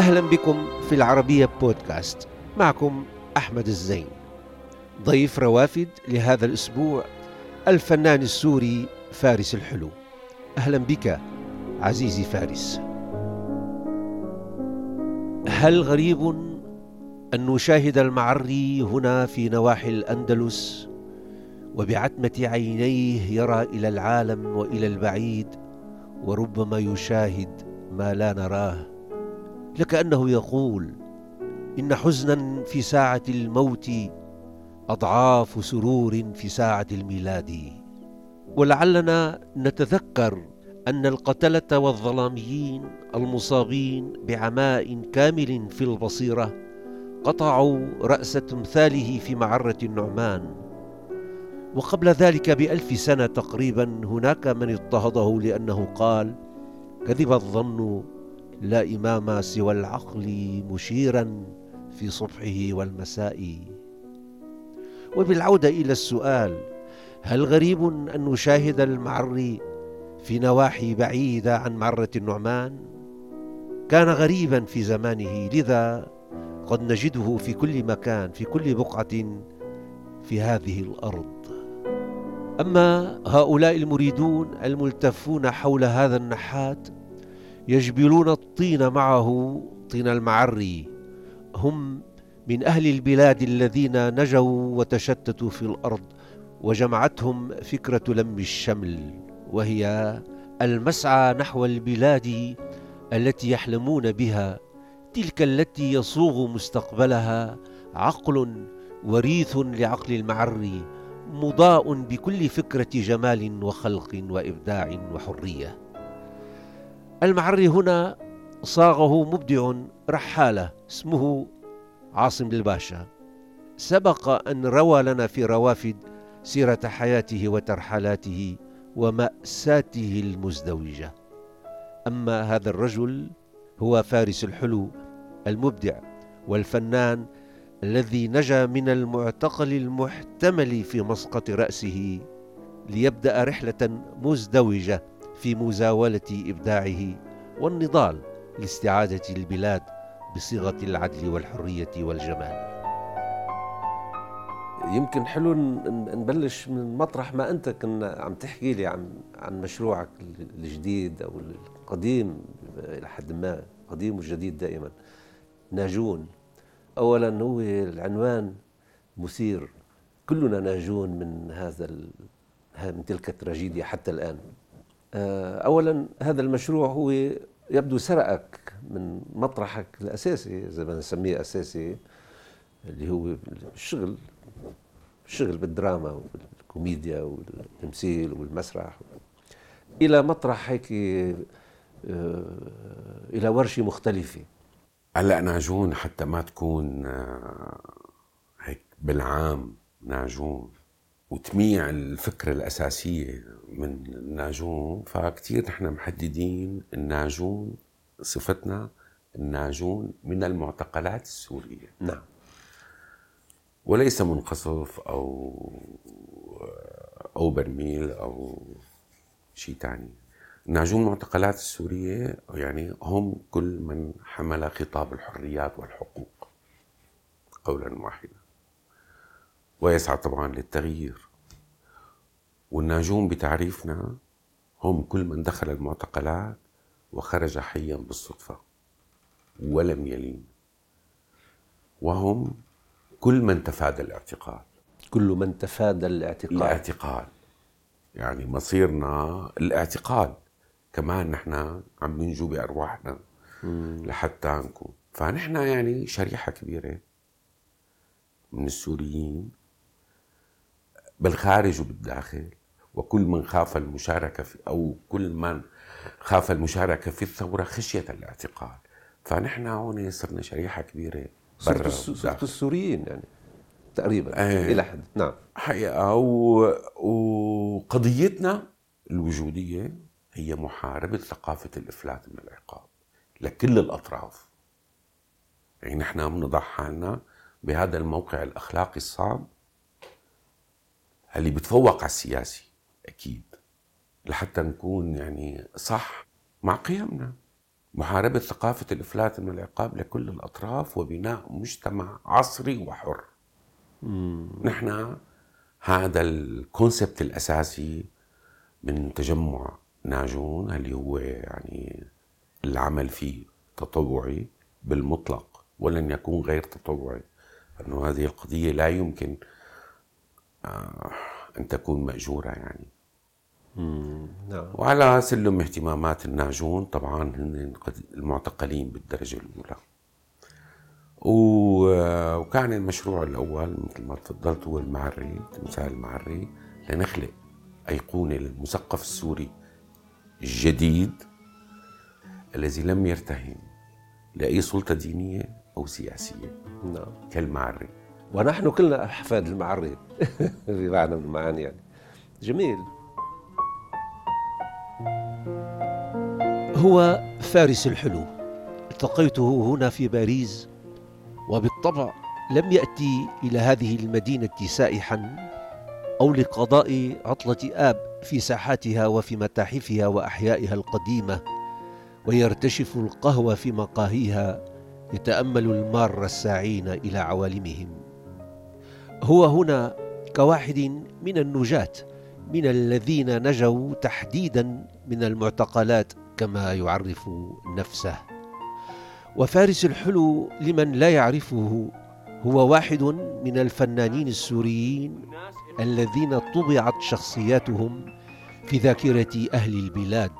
أهلا بكم في العربية بودكاست. معكم أحمد الزين. ضيف روافد لهذا الأسبوع الفنان السوري فارس الحلو. أهلا بك عزيزي فارس. هل غريب أن نشاهد المعري هنا في نواحي الأندلس؟ وبعتمة عينيه يرى إلى العالم وإلى البعيد وربما يشاهد ما لا نراه. لكأنه يقول إن حزنا في ساعة الموت أضعاف سرور في ساعة الميلاد. ولعلنا نتذكر أن القتلة والظلاميين المصابين بعماء كامل في البصيرة قطعوا رأس تمثاله في معرة النعمان. وقبل ذلك بألف سنة تقريبا هناك من اضطهده لأنه قال كذب الظن لا إمام سوى العقل مشيرا في صبحه والمساء وبالعودة إلى السؤال هل غريب أن نشاهد المعري في نواحي بعيدة عن معرة النعمان؟ كان غريبا في زمانه لذا قد نجده في كل مكان في كل بقعة في هذه الأرض أما هؤلاء المريدون الملتفون حول هذا النحات يجبلون الطين معه طين المعري هم من أهل البلاد الذين نجوا وتشتتوا في الأرض وجمعتهم فكرة لم الشمل وهي المسعى نحو البلاد التي يحلمون بها. تلك التي يصوغ مستقبلها عقل وريث لعقل المعري مضاء بكل فكرة جمال وخلق وإبداع وحرية. المعري هنا صاغه مبدع رحالة اسمه عاصم الباشا. سبق أن روى لنا في روافد سيرة حياته وترحلاته ومأساته المزدوجة. أما هذا الرجل هو فارس الحلو المبدع والفنان الذي نجا من المعتقل المحتمل في مسقط رأسه ليبدأ رحلة مزدوجة. في مزاولة إبداعه والنضال لاستعادة البلاد بصيغة العدل والحرية والجمال. يمكن حلو نبلش من مطرح ما أنت كنا عم تحكي لي عن عن مشروعك الجديد أو القديم إلى حد ما قديم وجديد دائما. ناجون. اولا هو العنوان مثير كلنا ناجون من هذا من تلك التراجيديا حتى الآن. اولا هذا المشروع هو يبدو سرقك من مطرحك الأساسي إذا بدنا نسميه أساسي اللي هو الشغل الشغل بالدراما والكوميديا والتمثيل والمسرح. إلى مطرح هيك آه، إلى ورشة مختلفة. هلأ ناجون حتى ما تكون آه، هيك بالعام ناجون. وتميع الفكرة الأساسية من الناجون فكتير نحن محددين الناجون صفتنا الناجون من المعتقلات السورية. نعم. وليس منقصف أو أو برميل أو شيء ثاني ناجون المعتقلات السورية يعني هم كل من حمل خطاب الحريات والحقوق قولا واحدا. ويسعى طبعا للتغيير. والناجون بتعريفنا هم كل من دخل المعتقلات وخرج حيا بالصدفة ولم يلين. وهم كل من تفادى الاعتقال. كل من تفادى الاعتقال. الاعتقال. يعني مصيرنا الاعتقال. كمان نحن عم ننجو بأرواحنا لحتى نكون. فنحن يعني شريحة كبيرة من السوريين بالخارج وبالداخل وكل من خاف المشاركة في أو كل من خاف المشاركة في الثورة خشية الاعتقال. فنحن هون صرنا شريحة كبيرة برا صرت السوريين يعني تقريبا إيه. إلى حد نعم. حقيقة و... وقضيتنا الوجودية هي محاربة ثقافة الإفلات من العقاب لكل الأطراف. يعني نحن بنضع حالنا بهذا الموقع الأخلاقي الصعب اللي بتفوق على السياسي أكيد. لحتى نكون يعني صح مع قيمنا. محاربة ثقافة الإفلات من العقاب لكل الأطراف وبناء مجتمع عصري وحر. نحن هذا الكونسبت الأساسي من تجمع ناجون اللي هو يعني العمل فيه تطوعي بالمطلق ولن يكون غير تطوعي. أنه هذه القضية لا يمكن أن تكون مأجورة يعني. نعم. وعلى سلم اهتمامات الناجون طبعا هن المعتقلين بالدرجة الأولى. وكان المشروع الأول مثل ما تفضلت هو المعري تمثال المعري لنخلق أيقونة للمثقف السوري الجديد الذي لم يرتهن لأي سلطة دينية أو سياسية. نعم. كالمعري. ونحن كلنا أحفاد المعري معنى من المعاني يعني. جميل. هو فارس الحلو. التقيته هنا في باريس وبالطبع لم يأتي إلى هذه المدينة سائحا أو لقضاء عطلة آب في ساحاتها وفي متاحفها وأحيائها القديمة ويرتشف القهوة في مقاهيها يتأمل المار الساعين إلى عوالمهم. هو هنا كواحد من النجاة من الذين نجوا تحديدا من المعتقلات كما يعرف نفسه. وفارس الحلو لمن لا يعرفه هو واحد من الفنانين السوريين الذين طبعت شخصياتهم في ذاكرة أهل البلاد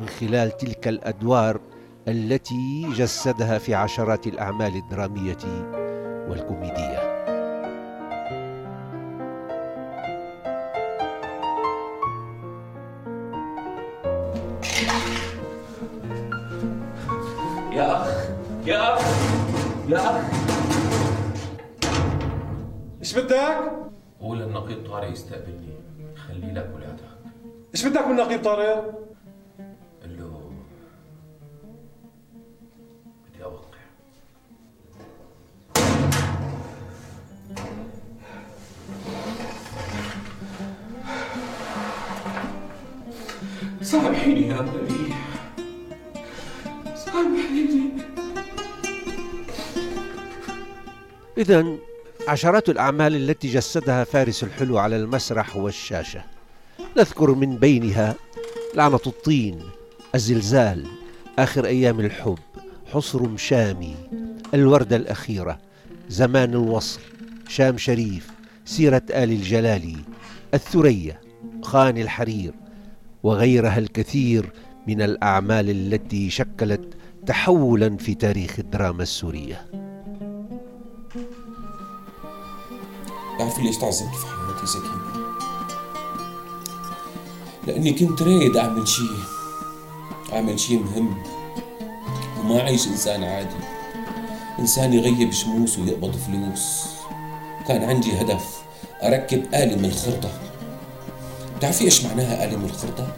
من خلال تلك الأدوار التي جسدها في عشرات الأعمال الدرامية والكوميدية. أخ إيش بدك؟ قول النقيب طارق يستقبلني. خلي لك ولادك. إيش بدك من نقيب طارق؟ قل له بدي أوقع. سامحيني يا مليح إذا عشرات الأعمال التي جسدها فارس الحلو على المسرح والشاشة. نذكر من بينها لعنة الطين الزلزال آخر أيام الحب حصر مشامي الوردة الأخيرة زمان الوصل شام شريف سيرة آل الجلالي الثريا خان الحرير وغيرها الكثير من الأعمال التي شكلت تحولا في تاريخ الدراما السورية. بعرفي ليش تعذبت في حياتي سكينة لأني كنت رايد أعمل شيء أعمل شيء مهم. وما أعيش إنسان عادي. إنسان يغيب شموس ويقبض فلوس. كان عندي هدف أركب آلة من الخرطة. بتعرفي إيش معناها آلة من الخرطة؟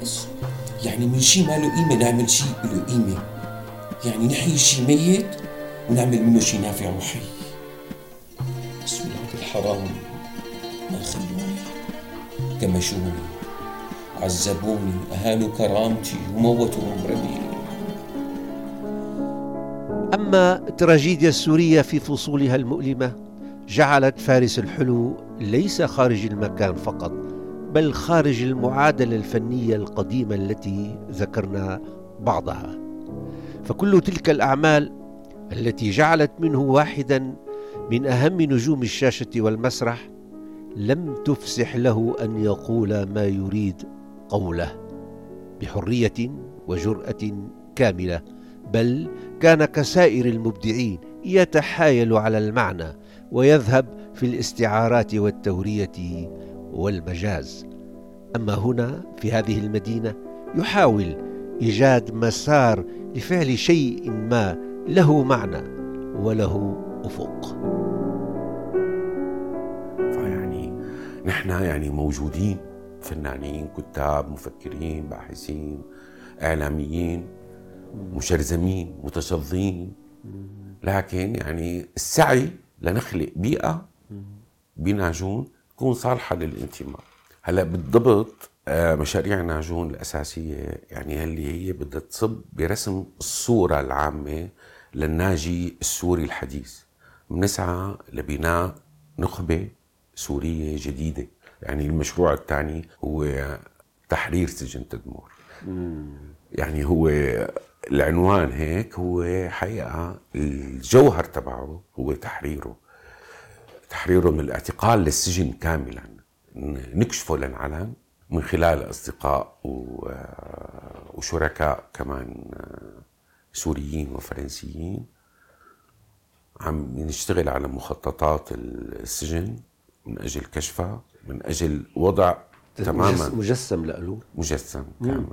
إيش؟ يعني من شيء ما له قيمة نعمل شيء له قيمة. يعني نحيي شيء ميت ونعمل منه شيء نافع وحي. ولاد الحرام ما خلوني كمشوني عذبوني أهانوا كرامتي وموتوا عمري أما التراجيديا السورية في فصولها المؤلمة جعلت فارس الحلو ليس خارج المكان فقط بل خارج المعادلة الفنية القديمة التي ذكرنا بعضها. فكل تلك الأعمال التي جعلت منه واحدا من أهم نجوم الشاشة والمسرح لم تفسح له أن يقول ما يريد قوله بحرية وجرأة كاملة بل كان كسائر المبدعين يتحايل على المعنى ويذهب في الاستعارات والتورية والمجاز. أما هنا في هذه المدينة يحاول إيجاد مسار لفعل شيء ما له معنى وله أفق. فيعني نحن يعني موجودين فنانين كتاب مفكرين باحثين إعلاميين مشرذمين متشظين. لكن يعني السعي لنخلق بيئة بناجون تكون صالحة للانتماء. هلأ بالضبط آه، مشاريع ناجون الأساسية يعني اللي هي بدها تصب برسم الصورة العامة للناجي السوري الحديث. بنسعى لبناء نخبة سورية جديدة. يعني المشروع الثاني هو تحرير سجن تدمور. يعني هو العنوان هيك هو حقيقة الجوهر تبعه هو تحريره. تحريره من الاعتقال للسجن كاملا. نكشفه للعلن من خلال أصدقاء و- وشركاء كمان سوريين وفرنسيين. عم نشتغل على مخططات السجن من أجل كشفها من أجل وضع تماما مجسم له مجسم كامل.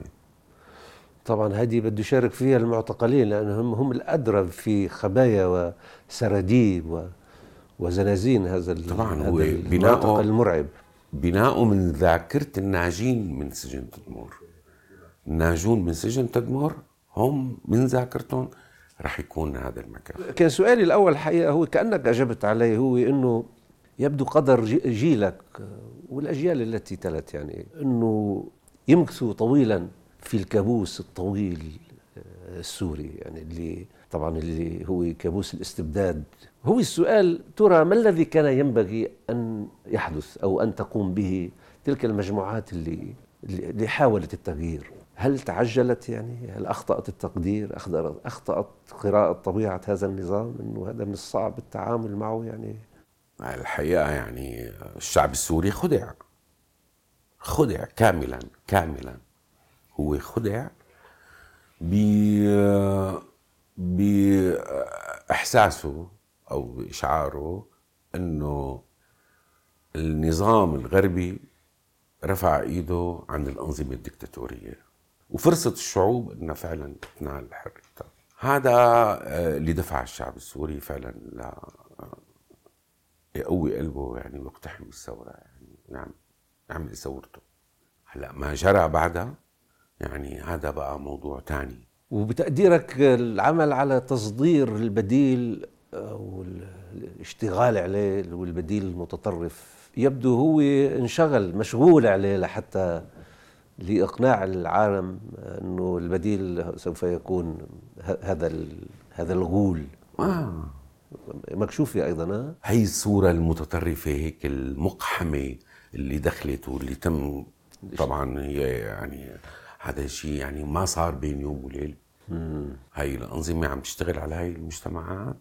طبعا هذه بده يشارك فيها المعتقلين لانهم هم الأدرى في خبايا وسراديب و وزنازين هذا طبعاً هذا هو بناؤه- المرعب. بناؤه من ذاكرة الناجين من سجن تدمور. الناجون من سجن تدمور هم من ذاكرتهم رح يكون هذا المكان. كان سؤالي الأول الحقيقة هو كأنك أجبت عليه هو إنه يبدو قدر جي- جيلك والأجيال التي تلت يعني إنه يمكثوا طويلا في الكابوس الطويل آه، السوري يعني اللي طبعا اللي هو كابوس الاستبداد. هو السؤال ترى ما الذي كان ينبغي أن يحدث أو أن تقوم به تلك المجموعات اللي اللي حاولت التغيير؟ هل تعجلت يعني؟ هل أخطأت التقدير؟ اخطات قراءة طبيعة هذا النظام إنه هذا من الصعب التعامل معه يعني؟ الحقيقة يعني الشعب السوري خدع. خدع كاملا كاملا. هو خدع ب بإحساسه أو بإشعاره أنه النظام الغربي رفع إيده عن الأنظمة الدكتاتورية. وفرصة الشعوب إنها فعلا تنال حريتها هذا آه، اللي دفع الشعب السوري فعلا ل يقوي قلبه يعني ويقتحم الثوره يعني. نعم يعمل ثورته هلأ ما جرى بعدها؟ يعني هذا بقى موضوع تاني. وبتقديرك العمل على تصدير البديل أو الاشتغال عليه والبديل المتطرف يبدو هو انشغل مشغول عليه لحتى لإقناع العالم أنه البديل سوف يكون هذا هذا الغول. آه. مكشوفه أيضا؟ هي الصورة المتطرفة هيك المقحمة اللي دخلت واللي تم طبعا هي يعني هذا الشيء يعني ما صار بين يوم وليلة هاي الأنظمة عم تشتغل على هاي المجتمعات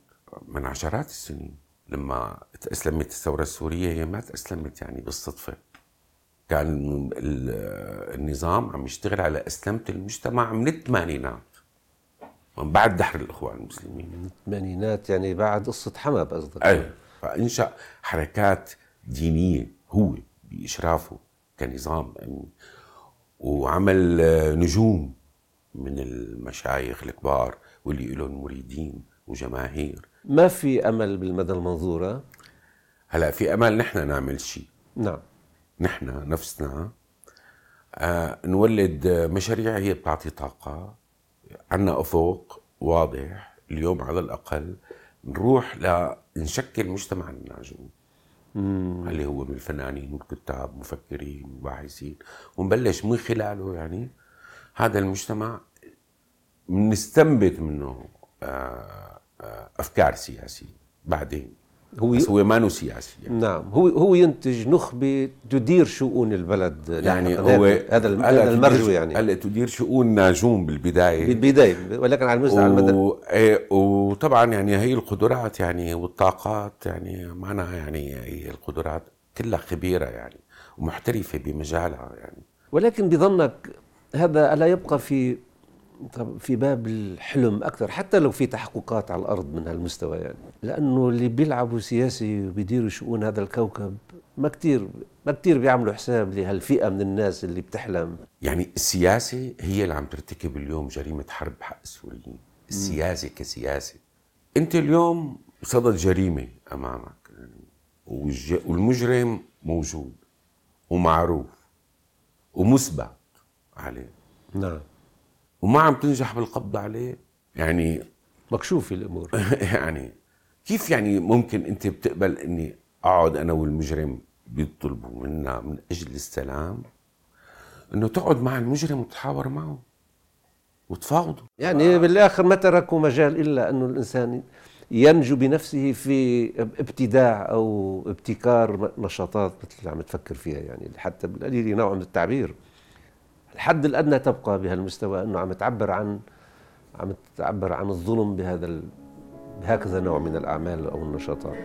من عشرات السنين. لما تأسلمت الثورة السورية هي ما تأسلمت يعني بالصدفة. كان ال- النظام عم يشتغل على أسلمة المجتمع من الثمانينات من بعد دحر الإخوان المسلمين. الثمانينات يعني بعد قصة حمد قصدك؟ إيه فانشا حركات دينية هو بإشرافه كنظام أمني وعمل آه، نجوم من المشايخ الكبار واللي لهم مريدين وجماهير. ما في أمل بالمدى المنظور ها؟ هلا في أمل نحن نعمل شيء. نعم. نحن نفسنا آه نولد مشاريع هي بتعطي طاقة عنا أفق واضح اليوم على الأقل نروح لنشكل مجتمع الناجون اللي هو من الفنانين والكتاب مفكرين باحثين ونبلش من خلاله يعني. هذا المجتمع نستنبت منه آه، آه، أفكار سياسية. بعدين هو بس هو ما سياسي يعني. نعم هو هو ينتج نخبة تدير شؤون البلد يعني لاحقاً. هو هذا المرجو يعني هلا تدير شؤون ناجون بالبداية بالبداية ولكن على المستوى على المدى و... إيه، وطبعا يعني هي القدرات يعني والطاقات يعني معناها يعني هي القدرات كلها خبيرة يعني ومحترفة بمجالها يعني ولكن بظنك هذا ألا يبقى في طب في باب الحلم أكثر حتى لو في تحققات على الأرض من هالمستوى يعني. لأنه اللي بيلعبوا سياسي وبيديروا شؤون هذا الكوكب ما كتير ما كتير بيعملوا حساب لهالفئة من الناس اللي بتحلم. يعني السياسة هي اللي عم ترتكب اليوم جريمة حرب حق السوريين. السياسة كسياسة. أنت اليوم صدد جريمه أمامك. يعني. والمجرم موجود ومعروف ومثبت عليه. نعم. وما عم تنجح بالقبض عليه. يعني مكشوفة الأمور. يعني كيف يعني ممكن أنت بتقبل إني أقعد أنا والمجرم بيطلبوا منا من أجل السلام؟ إنه تقعد مع المجرم وتحاور معه وتفاوضوا يعني بالآخر ما تركوا مجال إلا انه الإنسان ينجو بنفسه في ابتداع أو ابتكار نشاطات مثل اللي عم تفكر فيها يعني حتى بالقليل نوع من التعبير. الحد الأدنى تبقى بهالمستوى إنه عم تعبر عن عم تعبر عن الظلم بهذا ال... بهكذا نوع من الأعمال أو النشاطات.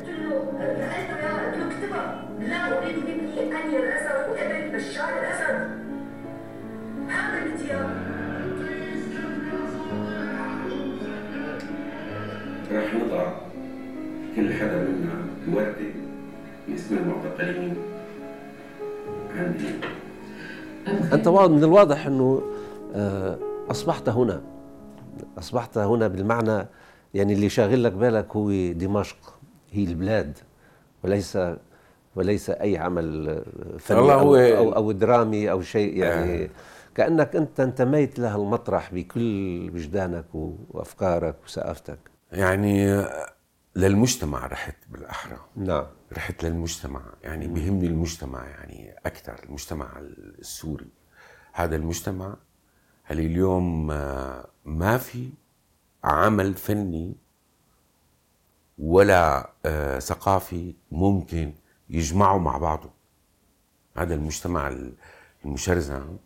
رح نضع كل حدا منا وردة باسم المعتقلين عندي. أنت من الواضح أنه آه، أصبحت هنا. أصبحت هنا بالمعنى يعني اللي شاغل لك بالك هو دمشق. هي البلاد. وليس وليس أي عمل فني أو, أو, أو درامي أو شيء يعني آه. كأنك أنت انتميت لهالمطرح بكل وجدانك وأفكارك وثقافتك يعني للمجتمع رحت بالأحرى. نعم. رحت للمجتمع يعني بيهمني المجتمع يعني أكثر المجتمع السوري. هذا المجتمع هل اليوم آه، ما في عمل فني ولا آه، ثقافي ممكن يجمعه مع بعضه؟ هذا المجتمع المشرذم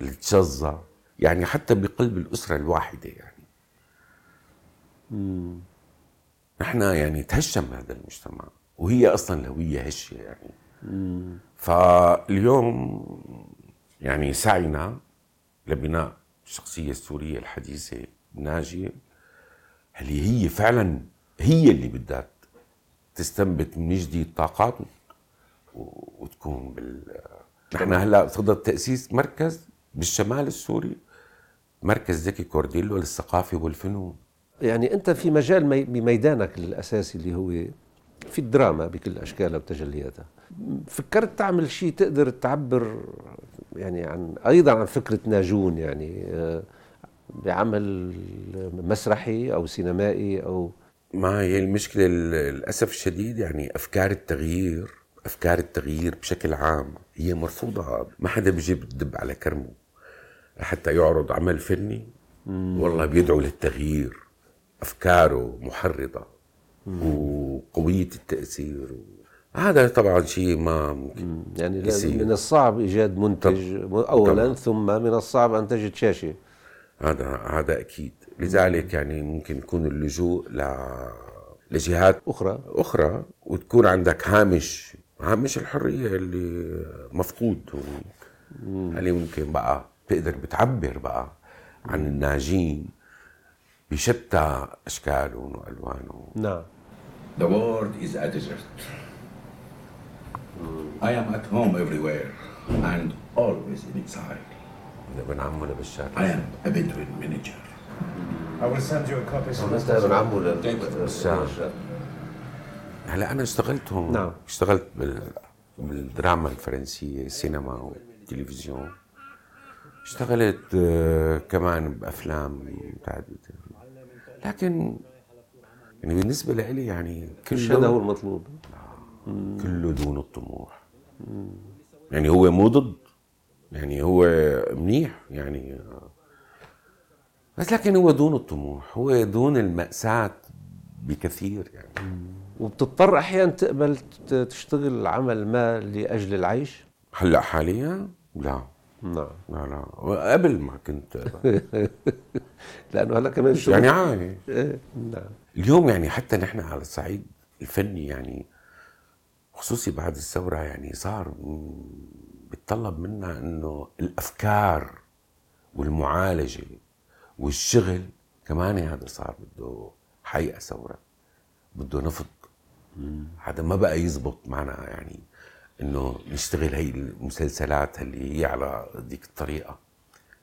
التشظى يعني حتى بقلب الأسرة الواحدة يعني. نحن يعني تهشم هذا المجتمع وهي أصلا الهويه هشة يعني. مم. فاليوم يعني سعينا لبناء الشخصية السورية الحديثة ناجية اللي هي فعلا هي اللي بدها تستنبت من جديد طاقات وتكون بال نحن هلأ صدد تأسيس مركز بالشمال السوري مركز زكي كورديلو للثقافة والفنون. يعني أنت في مجال بميدانك الأساسي اللي هو في الدراما بكل اشكالها وتجلياتها. فكرت تعمل شيء تقدر تعبر يعني عن أيضا عن فكرة ناجون يعني آه، بعمل مسرحي أو سينمائي أو ما هي المشكلة للأسف الشديد يعني أفكار التغيير أفكار التغيير بشكل عام هي مرفوضة. ما حدا بيجيب الدب على كرمه. حتى يعرض عمل فني والله بيدعو للتغيير. أفكاره محرضه وقوية التأثير. هذا طبعا شيء ما ممكن يعني يصير. من الصعب إيجاد منتج اولا طبعا. ثم من الصعب أن تجد شاشة. هذا هذا أكيد. لذلك يعني ممكن يكون اللجوء ل لجهات أخرى. أخرى وتكون عندك هامش هامش الحرية اللي مفقود. اللي ممكن بقى؟ تقدر بتعبر بقى عن الناجين. بشتى اشكالهم والوانهم نعم. The world is a desert. I am at home everywhere and always in exile. ابن عمه لبشار I am a Bedouin manager. I will send you a copy. ابن عمه لبشار هلا أنا اشتغلت هون نعم. اشتغلت بال... بالدراما الفرنسية السينما والتلفزيون اشتغلت آه، كمان بأفلام متعدده لكن يعني بالنسبة لي يعني كل هذا هو المطلوب. كله دون الطموح. يعني هو مو ضد. يعني هو منيح يعني. بس لكن هو دون الطموح. هو دون المأساة بكثير يعني. وبتضطر أحيانا تقبل تشتغل عمل ما لأجل العيش؟ هلأ حاليا لا. نعم لا لا. قبل ما كنت لأنه هلا كمان شو؟ يعني عادي. نعم اليوم يعني حتى نحن على الصعيد الفني يعني خصوصي بعد الثورة يعني صار بيتطلب منا إنه الأفكار والمعالجة والشغل كمان هذا صار بده حقيقة ثورة بده نفض هذا ما بقى يزبط معنا يعني. إنه نشتغل هي المسلسلات اللي هي على ديك الطريقة.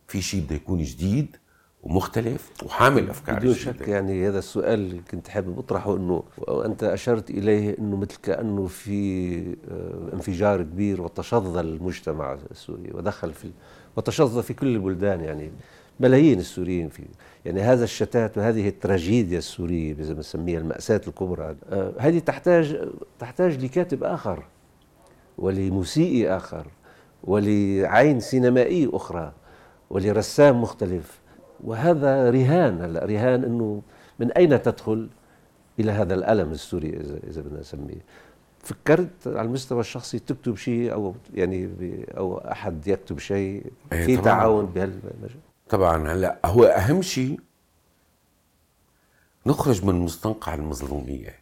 في شيء بده يكون جديد ومختلف وحامل أفكار بدون شك يعني هذا السؤال اللي كنت حابب أطرحه إنه وانت أشرت إليه إنه مثل كانه في آه، انفجار كبير وتشظى المجتمع السوري ودخل في وتشظى في كل البلدان يعني ملايين السوريين في يعني هذا الشتات وهذه التراجيديا السورية زي ما نسميها المأساة الكبرى آه، هذه تحتاج تحتاج لكاتب آخر. ولموسيقي آخر ولعين سينمائي أخرى ولرسام مختلف. وهذا رهان هلا رهان إنه من أين تدخل إلى هذا الألم السوري إذا إذا بدنا نسميه؟ فكرت على المستوى الشخصي تكتب شيء أو يعني أو أحد يكتب شيء؟ إيه في. تعاون بهالمجال؟ طبعا. هلا هو أهم شيء نخرج من مستنقع المظلومية.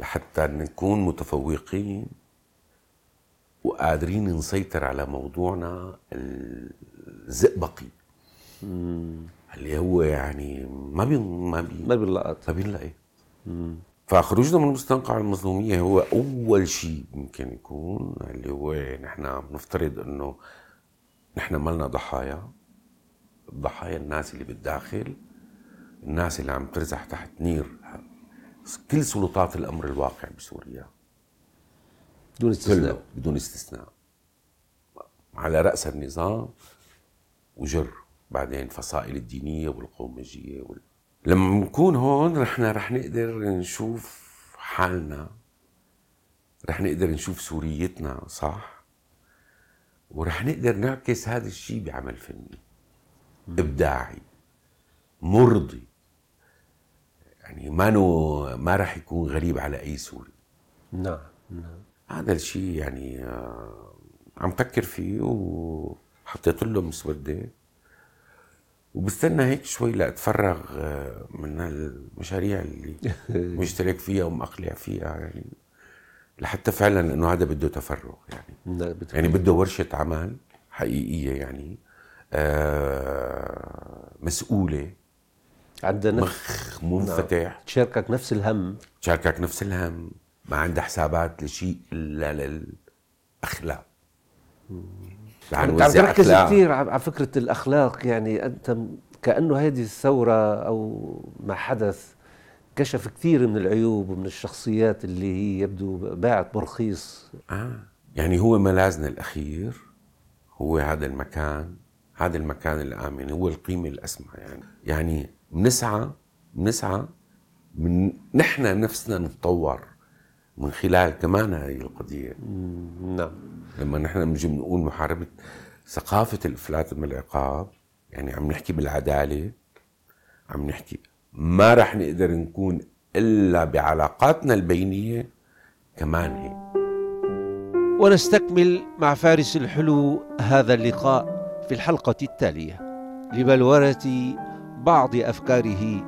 لحتى نكون متفوقين وقادرين نسيطر على موضوعنا الزئبقي اللي هو يعني ما بي ما بي ما بنلقط ما بينلاقي فخروجنا من مستنقع المظلومية هو أول شيء ممكن يكون اللي هو نحن بنفترض إنه نحن مالنا ضحايا. الضحايا الناس اللي بالداخل الناس اللي عم ترزح تحت نير كل سلطات الأمر الواقع بسوريا بدون استثناء. كله بدون استثناء. على رأس النظام وجر بعدين فصائل الدينية والقومجية وال... لما نكون هون رح رح نقدر نشوف حالنا رح نقدر نشوف سوريتنا صح؟ ورح نقدر نعكس هذا الشيء بعمل فني إبداعي مرضي. يعني مانو ما رح يكون غريب على أي سوري نعم نعم. هذا الشيء يعني آه، عم فكر فيه وحطيت له مسودة. وبستنى هيك شوي لأتفرغ آه، من المشاريع اللي مشترك فيها ومقلع فيها يعني لحتى فعلا إنه هذا بده تفرغ يعني. نعم، يعني بده ورشة عمل حقيقية يعني آه مسؤولة. عندها نفس مخ منفتح تشاركك نفس الهم. شاركك نفس الهم. ما عندها حسابات لشيء إلا للأخلاق. عم تركز. كثير على فكرة الأخلاق. يعني أنت كأنه هذه الثورة أو ما حدث كشف كثير من العيوب ومن الشخصيات اللي هي يبدو باعت برخيص. آه. يعني هو ملاذنا الأخير هو هذا المكان. هذا المكان الآمن. هو القيمة الأسمى يعني. يعني بنسعى بنسعى من نحن نفسنا نتطور من خلال كمان هذه القضية. نعم. لما نحن بنجي بنقول محاربة ثقافة الإفلات من العقاب يعني عم نحكي بالعدالة عم نحكي ما رح نقدر نكون إلا بعلاقاتنا البينية كمان هيك. ونستكمل مع فارس الحلو هذا اللقاء في الحلقة التالية. لبلورة بعض أفكاره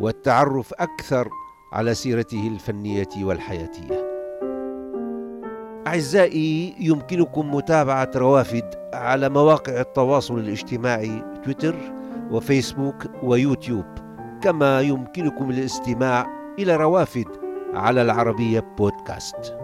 والتعرف أكثر على سيرته الفنية والحياتية. أعزائي يمكنكم متابعة روافد على مواقع التواصل الاجتماعي تويتر وفيسبوك ويوتيوب كما يمكنكم الاستماع إلى روافد على العربية بودكاست.